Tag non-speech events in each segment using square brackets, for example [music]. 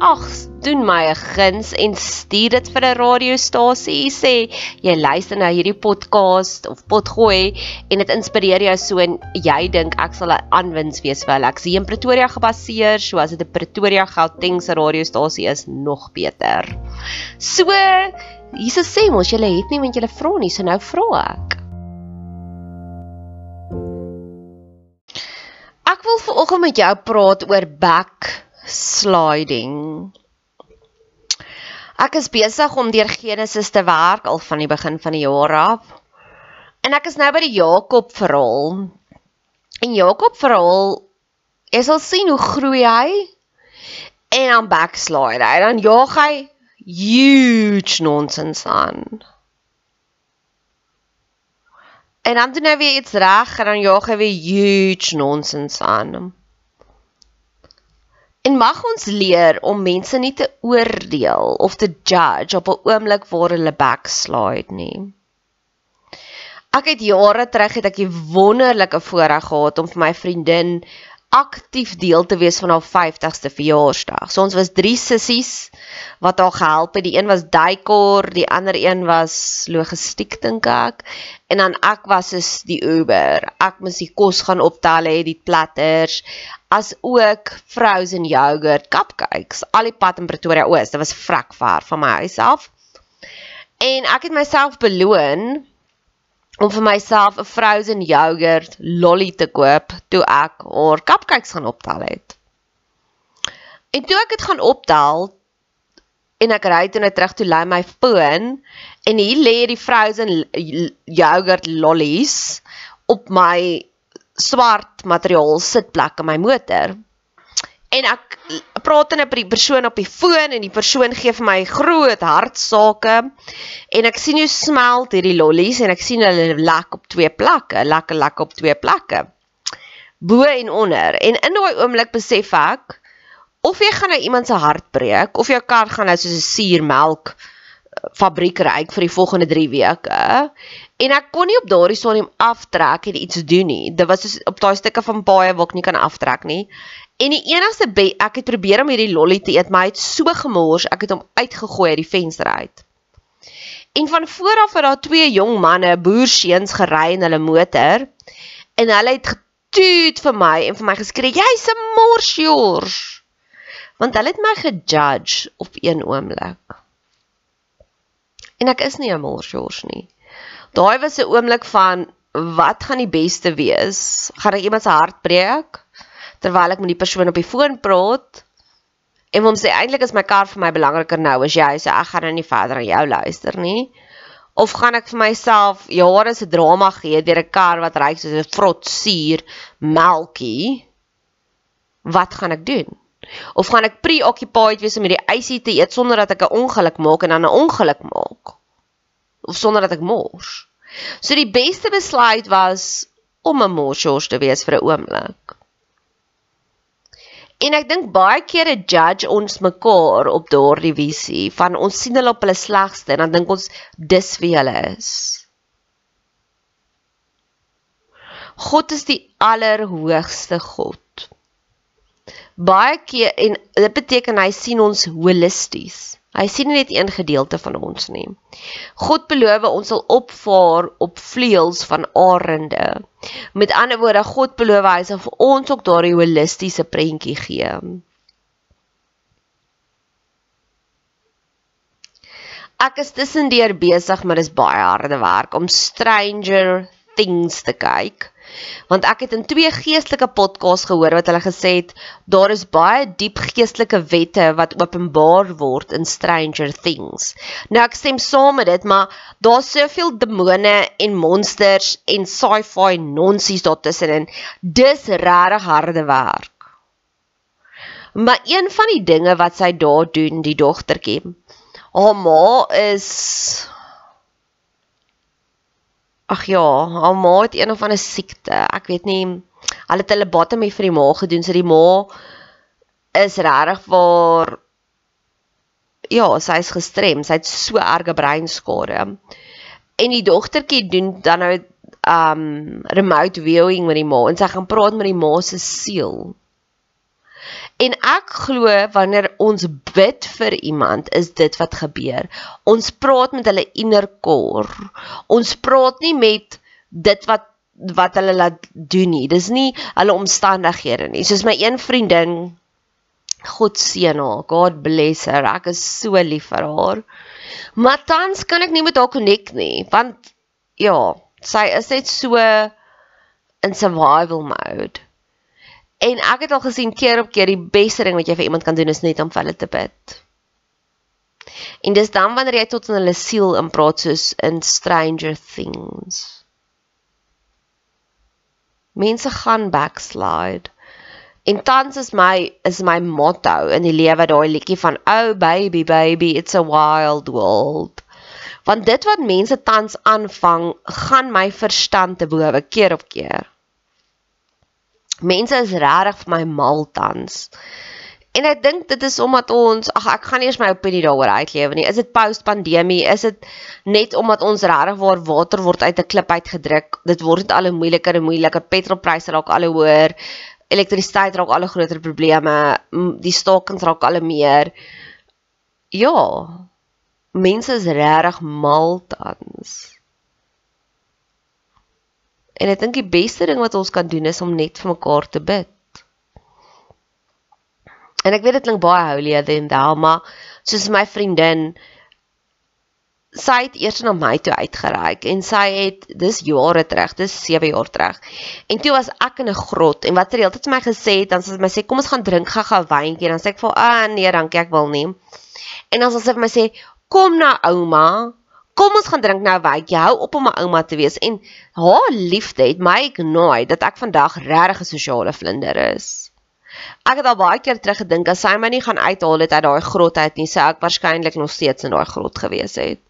ag, doen my 'n guns en stuur dit vir 'n radiostasie. Sê jy luister na hierdie podcast of potgooi en dit inspireer jou so en jy dink ek sal 'n aanwins wees vir hulle. Ek sien Pretoria gebaseer, so as dit 'n Pretoria Gauteng se radiostasie is, nog beter. So, hierse sê mos jy het nie want jy vra nie, so nou vra ek. Ek wil vanoggend met jou praat oor back sliding. Ek is besig om deur Genesis te werk al van die begin van die jaar af. En ek is nou by die Jakob verhaal. En Jakob verhaal, jy sal sien hoe groei hy en dan backslide hy. Dan jaag hy huge nonsense aan. En dan doen hy weer iets reg en dan jaag hy weer huge nonsense aan. En mag ons leer om mense nie te oordeel of te judge op 'n oomblik waar hulle backslide nie. Ek het jare terug het ek 'n wonderlike voorreg gehad om vir my vriendin aktief deel te wees van haar 50ste verjaarsdag. So ons was drie sissies wat haar gehelp het. Die een was decor, die ander een was logistiek dink ek en dan ek was is die Uber. Ek moes die kos gaan optel hê, die platters, as ook frozen yogurt cupcakes al die pad in Pretoria Oos. Dit was vrek ver van my huis af. En ek het myself beloon om vir myself 'n frozen yogurt lolly te koop toe ek haar cupcakes gaan optel het. En toe ek dit gaan optel en ek ry toe net terug toe lê my foon en hier lê die frozen yogurt lollies op my swart materiaal sitplek in my motor. En ek praat net met die persoon op die foon en die persoon gee vir my groot hartsake en ek sien hoe smelt hierdie lollies en ek sien hulle lek op twee plekke, lekker lek op twee plekke. Bo en onder. En in daai oomblik besef ek of jy gaan nou iemand se hart breek of jou kar gaan nou soos 'n suurmelk fabriek ryk vir die volgende 3 weke. En ek kon nie op daardie stadium aftrek en iets doen nie. Dit was soos op daai stukke van paaie waar ek nie kan aftrek nie. En die enigste ek het probeer om hierdie lolly te eet, maar hy het so gemors, ek het hom uitgegooi uit die venster uit. En van voor af het daar twee jong manne, boerseuns gery in hulle motor en hulle het getoet vir my en vir my geskree, "Jy's 'n morsjors." Want hulle het my gejudge op een oomblik. En ek is nie 'n morsjors nie. Daai was 'n oomblik van wat gaan die beste wees? Gaan ek iemand se hart breek terwyl ek met die persoon op die foon praat? En hom sê eintlik is my kar vir my belangriker nou as jy sê ek gaan nou nie verder aan jou luister nie. Of gaan ek vir myself jare se drama gee deur 'n kar wat ry soos 'n vrot suur melkie? Wat gaan ek doen? Of gaan ek preoccupied wees om hierdie eisie te eet sonder dat ek 'n ongeluk maak en dan 'n ongeluk maak? Of sonder dat ek mors? So die beste besluit was om 'n morsjors te wees vir 'n oomblik. En ek dink baie kere judge ons mekaar op daardie visie van ons sien hulle op hulle slegste en dan dink ons dis wie hulle is. God is die allerhoogste God baie keer en dit beteken hy sien ons holisties. Hy sien nie net een gedeelte van ons nie. God beloof ons sal opvaar op vleuels van arende. Met ander woorde, God beloof hy sal vir ons ook daardie holistiese prentjie gee. Ek is tussendeur besig, maar dis baie harde werk om Stranger Things te kyk want ek het in twee geestelike podcasts gehoor wat hulle gesê het daar is baie diep geestelike wette wat openbaar word in Stranger Things. Nou ek stem saam met dit, maar daar's soveel demone en monsters en sci-fi nonsies daartussenin. Dis regtig harde werk. Maar een van die dinge wat sy daar doen, die dogtertjie, haar ma is Ag ja, haar ma het een of ander siekte. Ek weet nie. Hulle het hulle bottomie vir die ma gedoen, so die ma is regtig vir ja, sy is gestrem. Sy het so erge breinskade. En die dogtertjie doen dan nou um remote viewing met die ma en sy gaan praat met die ma se siel. En ek glo wanneer ons bid vir iemand, is dit wat gebeur. Ons praat met hulle inner core. Ons praat nie met dit wat wat hulle laat doen nie. Dis nie hulle omstandighede nie. Soos my een vriendin God seën haar. God bless her. Ek is so lief vir haar. Maar tans kan ek nie met haar connect nie, want ja, sy is net so in survival mode. En ek het al gesien keer op keer die beste ding wat jy vir iemand kan doen is net om vir hulle te bid. En dis dan wanneer jy tot in hulle siel inpraat soos in Stranger Things. Mense gaan backslide. En tans is my is my motto in die lewe daai liedjie van oh baby baby it's a wild world. Want dit wat mense tans aanvang, gaan my verstand te bowe keer op keer. Mense is regtig vir my mal tans. En ek dink dit is omdat ons ag ek gaan nie eens my opinie daaroor uitlewe nie. Is dit post-pandemie? Is dit net omdat ons regtig waar water word uit 'n klip uitgedruk? Dit word net al hoe moeiliker en moeiliker. Petrolpryse raak al hoe hoër. Elektrisiteit raak al hoe groter probleme. Die stakings raak al hoe meer. Ja. Mense is regtig mal tans. En ek dink die beste ding wat ons kan doen is om net vir mekaar te bid. En ek weet dit klink baie holier than thou, maar soos my vriendin sy het eers na my toe uitgereik en sy het dis jare terug, dis 7 jaar terug. En toe was ek in 'n grot en wat sy altyd vir my gesê het, dan sê sy my sê kom ons gaan drink gaga wyntjie en dan sê ek vir ah nee, dankie, ek wil nie. En dan sê sy vir my sê kom na ouma, kom ons gaan drink nou 'n wytjie. Hou op om 'n ouma te wees en haar liefde het my genooi dat ek vandag regtig 'n sosiale vlinder is. Ek het al baie keer terug gedink as sy my nie gaan uithaal het uit daai grot uit nie, sou ek waarskynlik nog steeds in daai grot gewees het.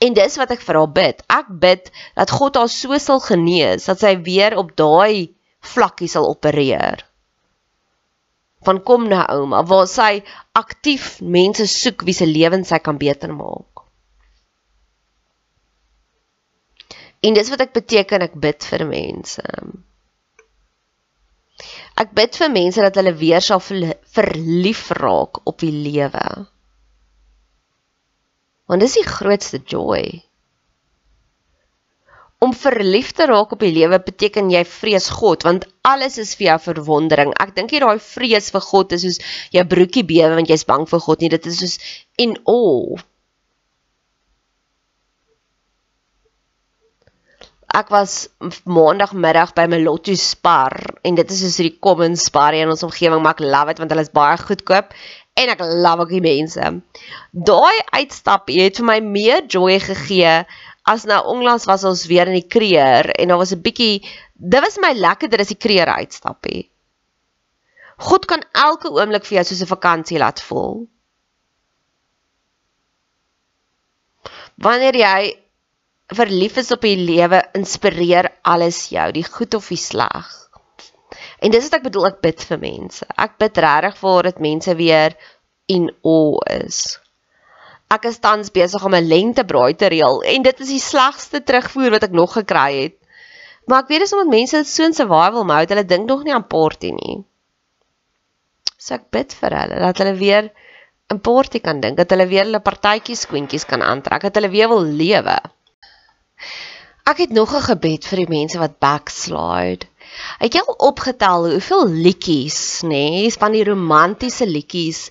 En dis wat ek vir haar bid. Ek bid dat God haar so sal genees dat sy weer op daai vlakkie sal opereer. Van kom na ouma waar sy aktief mense soek wie se lewens sy kan beter maak. En dis wat ek beteken ek bid vir mense. Ek bid vir mense dat hulle weer sal verlief raak op die lewe. Want dis die grootste joy. Om verlief te raak op die lewe beteken jy vrees God want alles is vir jou verwondering. Ek dink jy daai vrees vir God is soos jou broekie bewe want jy's bang vir God nie. Dit is soos in awe. Ek was maandagmiddag by my Lotto Spar en dit is soos die common spar in ons omgewing maar ek love dit want hulle is baie goedkoop en ek love ook die mense. Daai uitstap het vir my meer joy gegee as nou onlangs was ons weer in die kreer en daar was 'n bietjie dit was my lekkerder as die kreer uitstappie. God kan elke oomblik vir jou soos 'n vakansie laat voel. Wanneer jy verlief is op die lewe inspireer alles jou, die goed of die sleg. En dis wat ek bedoel ek bid vir mense. Ek bid regtig vir dat mense weer in o is. Ek is tans besig om 'n lentebraai te reël en dit is die slegste terugvoer wat ek nog gekry het. Maar ek weet dis omdat mense so in survival mode, hulle dink nog nie aan party nie. So ek bid vir hulle dat hulle weer 'n party kan dink, dat hulle weer hulle partytjies skoentjies kan aantrek, dat hulle weer wil lewe. Ek het nog 'n gebed vir die mense wat backslide. Het al opgetel hoeveel liedjies, nê, nee, van die romantiese liedjies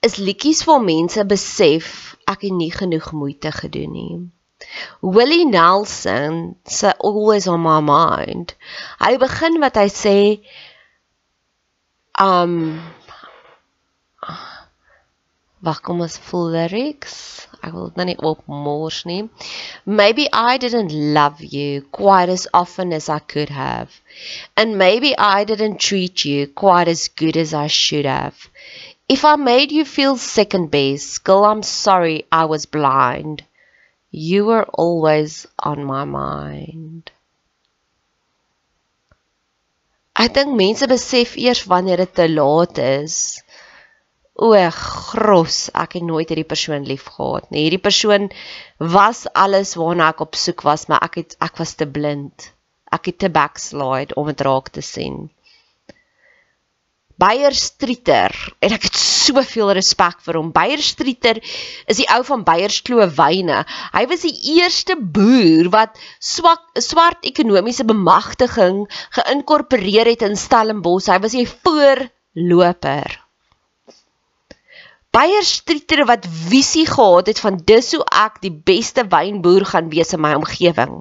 is liedjies vir mense besef ek het nie genoeg moeite gedoen nie. Willie Nelson se always on my mind. Hy begin wat hy sê um Wag, kom ons voel lyrics. Ek wil dit nou nie opmors nie. Maybe I didn't love you quite as often as I could have. And maybe I didn't treat you quite as good as I should have. If I made you feel second best, girl, I'm sorry I was blind. You were always on my mind. Ek dink mense besef eers wanneer dit te laat is. O, gros, ek het nooit hierdie persoon lief gehad nie. Hierdie persoon was alles waarna ek op soek was, maar ek het ek was te blind. Ek het te backslide om dit raak te sien. Beyer Streeter en ek het soveel respek vir hom. Beyer Streeter is die ou van Beyerskloof wyne. Hy was die eerste boer wat swak swart ekonomiese bemagtiging geïnkorporeer het in Stellenbosch. Hy was die voorloper. Beyer Streeter wat visie gehad het van dis hoe ek die beste wynboer gaan wees in my omgewing.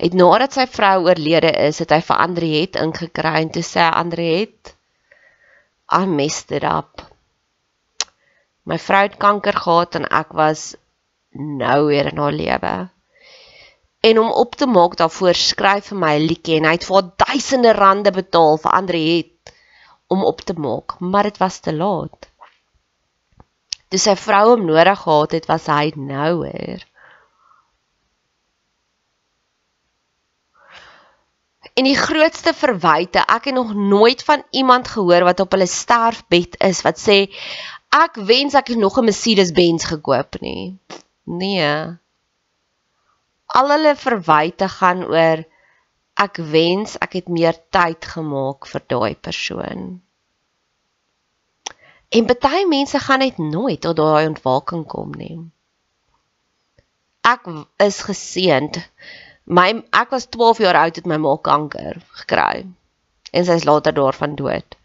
Het nadat sy vrou oorlede is, het hy vir Andriet ingekry en toe sê Andriet, "I messed it up. My vrou het kanker gehad en ek was nou weer in haar lewe." En om op te maak daarvoor skryf vir my 'n liedjie en hy het vir duisende rande betaal vir Andriet om op te maak, maar dit was te laat toe sy vrou hom nodig gehad het, was hy nouer. En die grootste verwyte, ek het nog nooit van iemand gehoor wat op hulle sterfbed is wat sê ek wens ek het nog 'n Mercedes-Benz gekoop nie. Nee. Al hulle verwyte gaan oor ek wens ek het meer tyd gemaak vir daai persoon. En baie mense gaan net nooit tot daai ontwaking kom nie. Ek is geseënd. My ek was 12 jaar oud het my ma kanker gekry. En sy is later daarvan dood.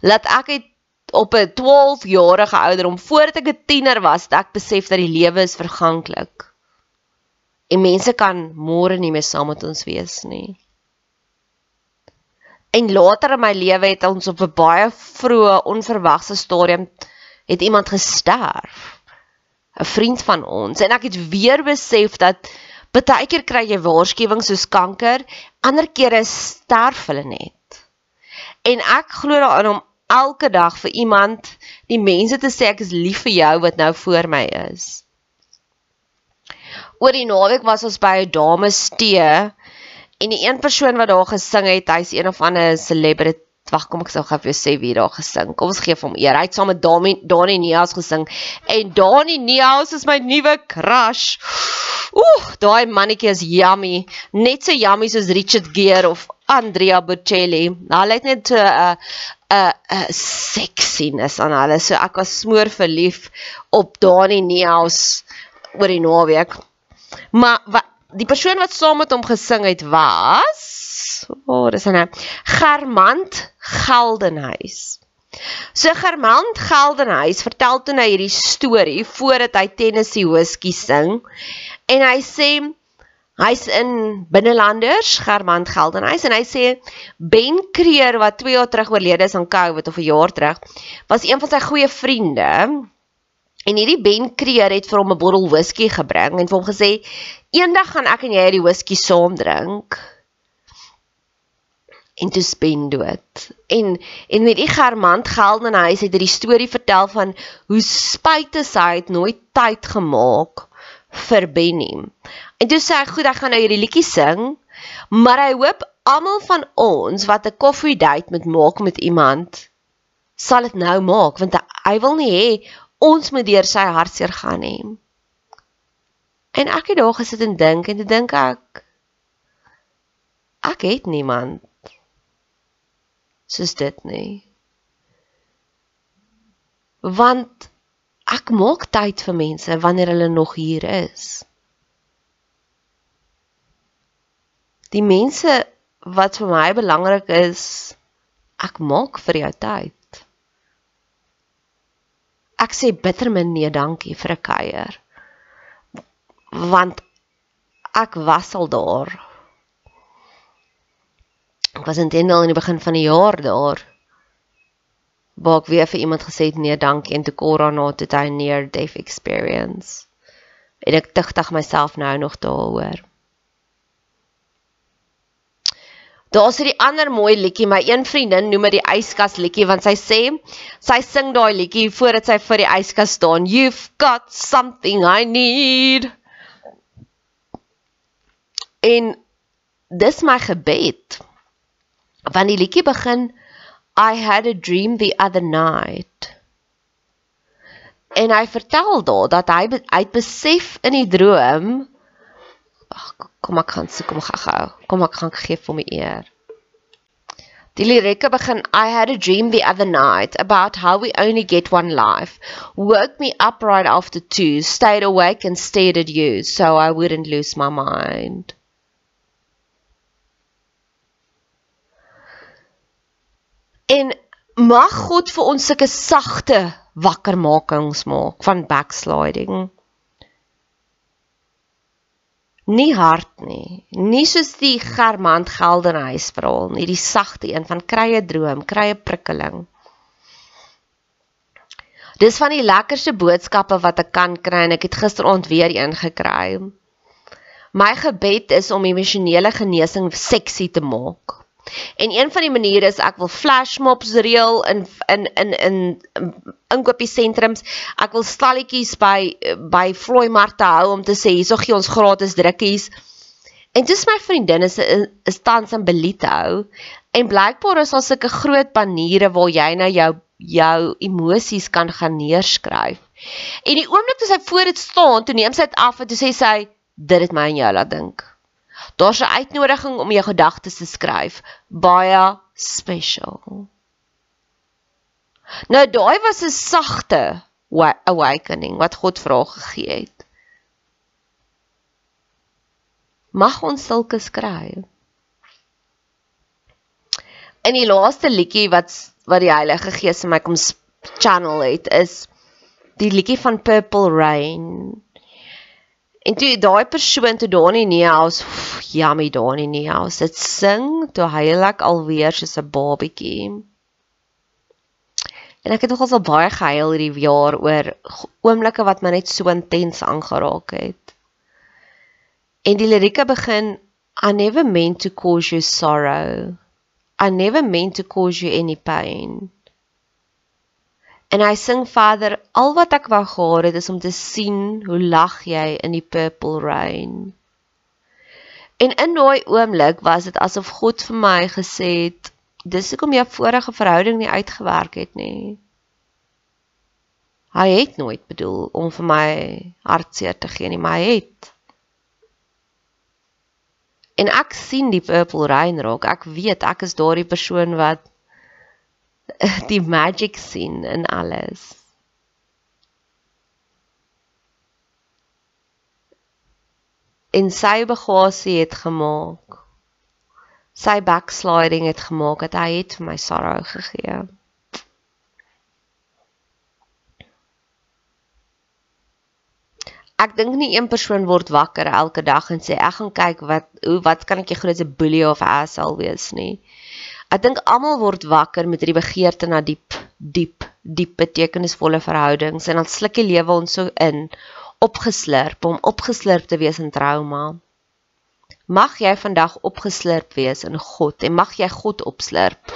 Laat ek het op 'n 12 jarige ouderdom voordat ek 'n tiener was, dat ek besef dat die lewe is verganklik. En mense kan môre nie meer saam met ons wees nie. En later in my lewe het ons op 'n baie vroeë onverwagse stadium het iemand gesterf. 'n Vriend van ons en ek het weer besef dat baie keer kry jy waarskuwings soos kanker, ander kere sterf hulle net. En ek glo daaraan om elke dag vir iemand die mense te sê ek is lief vir jou wat nou voor my is. Oor die naweek was ons by 'n dames tee En die een persoon wat daar gesing het, hy's een of ander celebrity. Wag, kom ek sou gou vir jou sê wie daar gesing. Kom ons gee hom eer. Hy het saam met Dani Dani Neus gesing. En Dani Neus is my nuwe crush. Ooh, daai mannetjie is yummy. Net so yummy soos Richard Gere of Andrea Bocelli. Hulle het net 'n uh, 'n 'n uh, sexiness aan hulle. So ek was smoor verlief op Dani Neus oor die naweek. Maar wat die persoon wat saam met hom gesing het was o, oh, dis 'n Germant Geldenhuys. So Germant Geldenhuys vertel toe nou hierdie storie voordat hy Tennessee Whiskey sing en hy sê hy's in binnelanders Germant Geldenhuys en hy sê Ben Creer wat 2 jaar terug oorlede is aan COVID of 'n jaar terug was een van sy goeie vriende En hierdie Ben Creer het vir hom 'n bottel whisky gebring en vir hom gesê: "Eendag gaan ek en jy hierdie whisky saam drink." En toe spen dood. En en met die Germant geld in huis het hy die storie vertel van hoe spyte sy het nooit tyd gemaak vir Benny. En toe sê hy: "Goed, ek gaan nou hierdie liedjie sing, maar hy hoop almal van ons wat 'n koffie date moet maak met iemand sal dit nou maak want hy wil nie hê ons moet deur sy hartseer gaan hê. En ek het daar gesit en dink en te dink ek ek het niemand soos dit nie. Want ek maak tyd vir mense wanneer hulle nog hier is. Die mense wat vir my belangrik is, ek maak vir jou tyd. Ek sê bitter min nee dankie vir 'n kuier. Want ek was al daar. Ek was intendeel in die begin van die jaar daar waar ek weer vir iemand gesê het nee dankie en toe Cora na toe hy near death experience. En ek tigtig myself nou nog daaroor. Daar's hierdie ander mooi liedjie, my een vriendin noem dit die yskas liedjie want sy sê sy sing daai liedjie voordat sy vir die yskas staan. You've got something I need. En dis my gebed. Want die liedjie begin I had a dream the other night. En hy vertel daar dat hy hy besef in die droom Ag kom ek gaan soek kom ek gou. Kom ek gaan gee vir my eer. Die lirieke begin I had a dream the other night about how we only get one life. Woke me up right after two, stayed awake and stared at you so I wouldn't lose my mind. En mag God vir ons sulke sagte wakkermakings maak van backsliding. Nie hard nie, nie soos die Germant Geldenhuys verhaal nie, die sagte een van krye droom, krye prikkeling. Dis van die lekkerste boodskappe wat ek kan kry en ek het gisteraand weer een gekry. My gebed is om emosionele genesing seksie te maak. En een van die maniere is ek wil flash mobs reël in in in in inkopiesentrums. Ek wil stalletjies by by Floy Marte hou om te sê hierso gee ons gratis drukkies. En dis my vriendin is 'n tans in Belito en blykbaar is daar sulke groot paniere waar jy nou jou jou emosies kan gaan neerskryf. En die oomblik toe sy voor dit staan, toe neem sy dit af en toe sê sy dit het my aan jou laat dink. Daar's 'n uitnodiging om jou gedagtes te skryf. Baie special. Nou daai was 'n sagte awakening wat God vir haar gegee het. Mag ons sulke skryf. In die laaste liedjie wat wat die Heilige Gees in my kom channel het is die liedjie van Purple Rain. En toe daai persoon toe die huis, jammy daar in die huis, dit sing toe heilig alweer soos 'n babietjie. En ek het nogals al baie gehuil hierdie jaar oor oomblikke wat my net so intens aangeraak het. En die lirieke begin I never meant to cause you sorrow. I never meant to cause you any pain. En hy sing verder, al wat ek wou gehad het is om te sien hoe lag jy in die purple rain. En in daai oomblik was dit asof God vir my gesê het, dis hoekom jou vorige verhouding nie uitgewerk het nie. Hy het nooit bedoel om vir my hartseer te gee nie, maar hy het. En ek sien die purple rain raak. Ek weet ek is daardie persoon wat [laughs] die magic sien in alles. En sy bagasie het gemaak. Sy backsliding het gemaak dat hy het vir my sorrow gegee. Ek dink nie een persoon word wakker elke dag en sê ek gaan kyk wat hoe wat kan ek die grootste bully of asshole wees nie. Ek dink almal word wakker met hierdie begeerte na diep, diep, diep betekenisvolle verhoudings en dan sluk die lewe ons so in, opgeslurp om opgeslurp te wees in trauma. Mag jy vandag opgeslurp wees in God en mag jy God opslurp